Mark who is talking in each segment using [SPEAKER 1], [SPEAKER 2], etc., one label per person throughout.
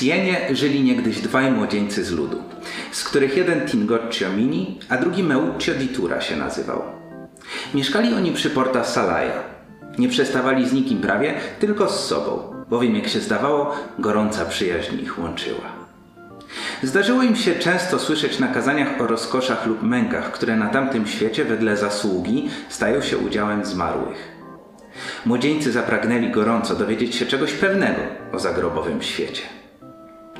[SPEAKER 1] Sienie żyli niegdyś dwaj młodzieńcy z ludu, z których jeden Tingoccio Mini, a drugi Meuccio Ditura się nazywał. Mieszkali oni przy Porta Salaja. Nie przestawali z nikim prawie, tylko z sobą, bowiem jak się zdawało, gorąca przyjaźń ich łączyła. Zdarzyło im się często słyszeć na kazaniach o rozkoszach lub mękach, które na tamtym świecie wedle zasługi stają się udziałem zmarłych. Młodzieńcy zapragnęli gorąco dowiedzieć się czegoś pewnego o zagrobowym świecie.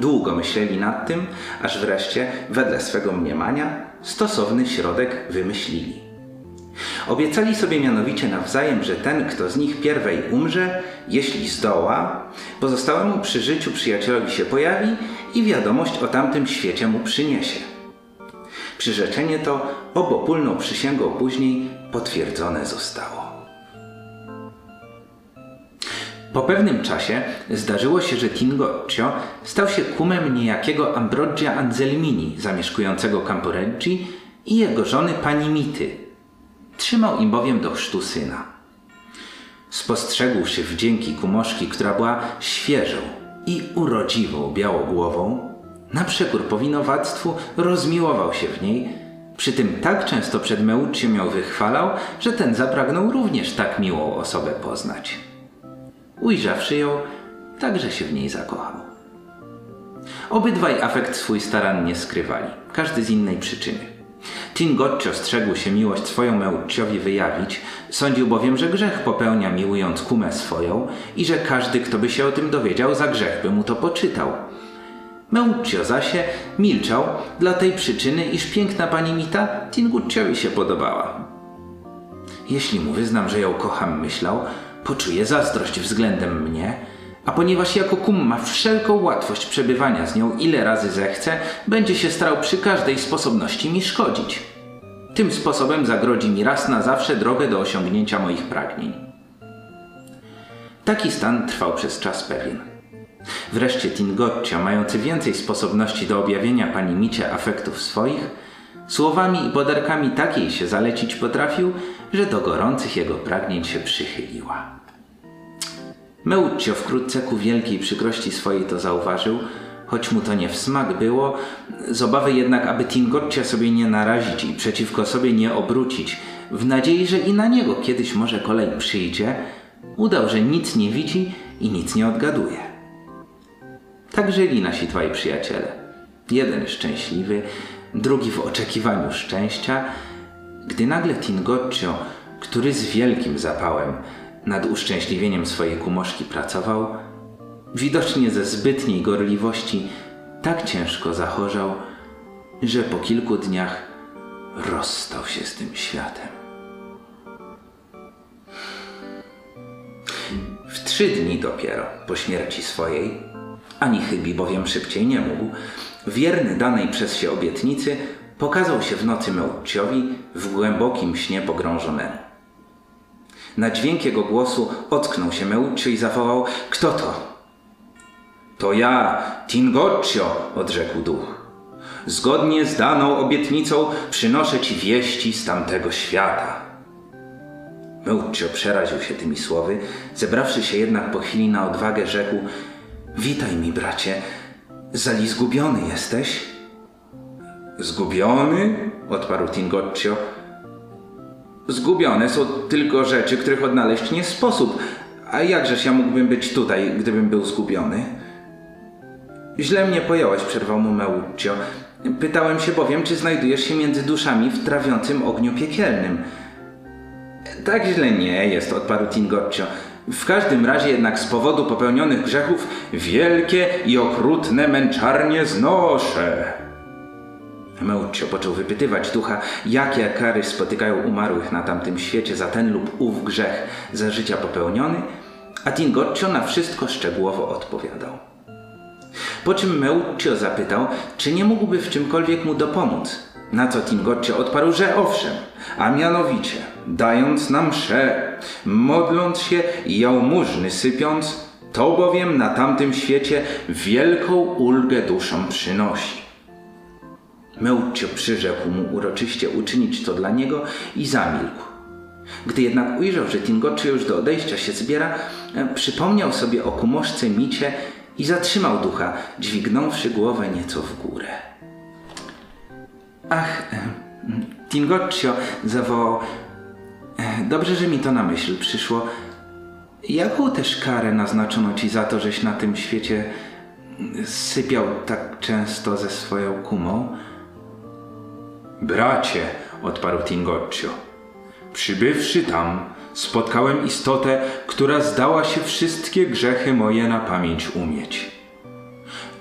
[SPEAKER 1] Długo myśleli nad tym, aż wreszcie, wedle swego mniemania, stosowny środek wymyślili. Obiecali sobie mianowicie nawzajem, że ten, kto z nich pierwej umrze, jeśli zdoła, pozostałemu przy życiu przyjacielowi się pojawi i wiadomość o tamtym świecie mu przyniesie. Przyrzeczenie to obopólną przysięgą później potwierdzone zostało. Po pewnym czasie zdarzyło się, że Tingoccio stał się kumem niejakiego Ambroggia Anzelmini, zamieszkującego Camporeggi i jego żony pani Mity. Trzymał im bowiem do chrztu syna. Spostrzegłszy wdzięki kumoszki, która była świeżą i urodziwą białogłową, na przekór powinowactwu rozmiłował się w niej, przy tym tak często przed Meuciem ją wychwalał, że ten zapragnął również tak miłą osobę poznać. Ujrzawszy ją, także się w niej zakochał. Obydwaj afekt swój starannie skrywali, każdy z innej przyczyny. Tingoccio strzegł się miłość swoją Meucciowi wyjawić, sądził bowiem, że grzech popełnia miłując kumę swoją i że każdy, kto by się o tym dowiedział, za grzech by mu to poczytał. Meuccio zasie milczał dla tej przyczyny, iż piękna pani Mita Tingucciowi się podobała. Jeśli mu wyznam, że ją kocham, myślał, poczuje zazdrość względem mnie, a ponieważ jako kum ma wszelką łatwość przebywania z nią ile razy zechce, będzie się starał przy każdej sposobności mi szkodzić. Tym sposobem zagrodzi mi raz na zawsze drogę do osiągnięcia moich pragnień. Taki stan trwał przez czas pewien. Wreszcie Tingoccia, mający więcej sposobności do objawienia pani Micie afektów swoich, słowami i podarkami takiej się zalecić potrafił, że do gorących jego pragnień się przychyliła. Meuccio wkrótce ku wielkiej przykrości swojej to zauważył, choć mu to nie w smak było, z obawy jednak, aby Tingoccia sobie nie narazić i przeciwko sobie nie obrócić, w nadziei, że i na niego kiedyś może kolej przyjdzie, udał, że nic nie widzi i nic nie odgaduje. Tak żyli nasi dwaj przyjaciele. Jeden szczęśliwy, drugi w oczekiwaniu szczęścia, gdy nagle Tingoccio, który z wielkim zapałem nad uszczęśliwieniem swojej kumoszki pracował, widocznie ze zbytniej gorliwości tak ciężko zachorzał, że po kilku dniach rozstał się z tym światem. W trzy dni dopiero po śmierci swojej, ani chybi bowiem szybciej nie mógł, wierny danej przez się obietnicy pokazał się w nocy Meucciowi w głębokim śnie pogrążonemu. Na dźwięk jego głosu ocknął się Meuccio i zawołał: Kto to? To ja, Tingoccio, odrzekł duch. Zgodnie z daną obietnicą przynoszę ci wieści z tamtego świata. Meuccio przeraził się tymi słowy, zebrawszy się jednak po chwili na odwagę, rzekł: Witaj mi, bracie, zali zgubiony jesteś? Zgubiony? odparł Tingoccio. Zgubione są tylko rzeczy, których odnaleźć nie sposób. A jakżeż ja mógłbym być tutaj, gdybym był zgubiony? Źle mnie pojąłeś, przerwał mu Meuccio. Pytałem się bowiem, czy znajdujesz się między duszami w trawiącym ogniu piekielnym. Tak źle nie jest, odparł Tingoccio. W każdym razie jednak z powodu popełnionych grzechów wielkie i okrutne męczarnie znoszę. Meuccio począł wypytywać ducha, jakie kary spotykają umarłych na tamtym świecie za ten lub ów grzech za życia popełniony, a Tingoccio na wszystko szczegółowo odpowiadał. Po czym Meuccio zapytał, czy nie mógłby w czymkolwiek mu dopomóc, na co Tingoccio odparł, że owszem, a mianowicie dając nam mszę, modląc się i jałmużny sypiąc, to bowiem na tamtym świecie wielką ulgę duszom przynosi. Meuccio przyrzekł mu uroczyście uczynić to dla niego i zamilkł. Gdy jednak ujrzał, że Tingoccio już do odejścia się zbiera, przypomniał sobie o kumoszce Micie i zatrzymał ducha, dźwignąwszy głowę nieco w górę. Ach, e, Tingoccio zawołał. Dobrze, że mi to na myśl przyszło. Jaką też karę naznaczono ci za to, żeś na tym świecie sypiał tak często ze swoją kumą?
[SPEAKER 2] Bracie, odparł Tingoccio, przybywszy tam, spotkałem istotę, która zdała się wszystkie grzechy moje na pamięć umieć.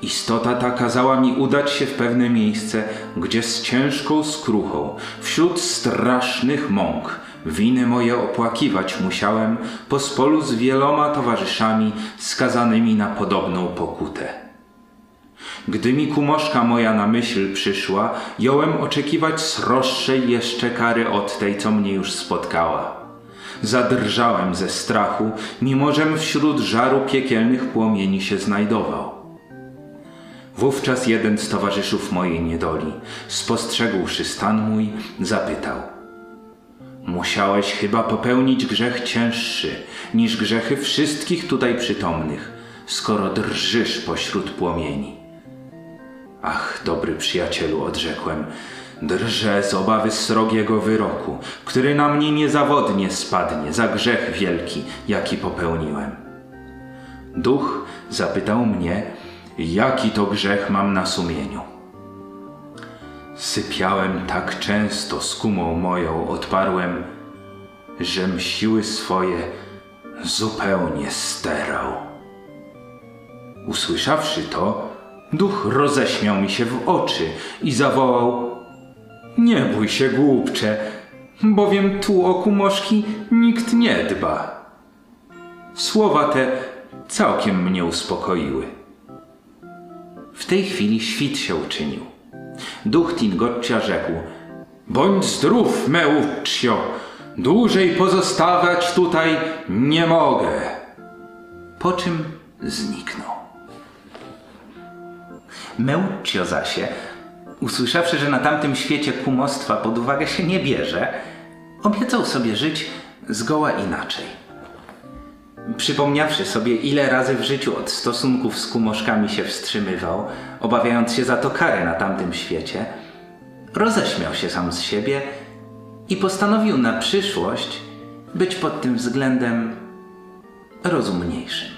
[SPEAKER 2] Istota ta kazała mi udać się w pewne miejsce, gdzie z ciężką skruchą, wśród strasznych mąk, winy moje opłakiwać musiałem po spolu z wieloma towarzyszami skazanymi na podobną pokutę. Gdy mi kumoszka moja na myśl przyszła, jąłem oczekiwać sroższej jeszcze kary od tej, co mnie już spotkała. Zadrżałem ze strachu, mimo żem wśród żaru piekielnych płomieni się znajdował. Wówczas jeden z towarzyszów mojej niedoli, spostrzegłszy stan mój, zapytał – Musiałeś chyba popełnić grzech cięższy niż grzechy wszystkich tutaj przytomnych, skoro drżysz pośród płomieni. Ach, dobry przyjacielu, odrzekłem, drżę z obawy srogiego wyroku, który na mnie niezawodnie spadnie za grzech wielki, jaki popełniłem. Duch zapytał mnie, jaki to grzech mam na sumieniu. Sypiałem tak często z kumą moją, odparłem, żem siły swoje zupełnie sterał. Usłyszawszy to, duch roześmiał mi się w oczy i zawołał: Nie bój się, głupcze, bowiem tu o kumoszki nikt nie dba. Słowa te całkiem mnie uspokoiły.
[SPEAKER 1] W tej chwili świt się uczynił.
[SPEAKER 2] Duch Tingoccia rzekł: Bądź zdrów, Meuccio, dłużej pozostawać tutaj nie mogę.
[SPEAKER 1] Po czym zniknął. Meuccio zasie, usłyszawszy, że na tamtym świecie kumostwa pod uwagę się nie bierze, obiecał sobie żyć zgoła inaczej. Przypomniawszy sobie, ile razy w życiu od stosunków z kumoszkami się wstrzymywał, obawiając się za to karę na tamtym świecie, roześmiał się sam z siebie i postanowił na przyszłość być pod tym względem rozumniejszym.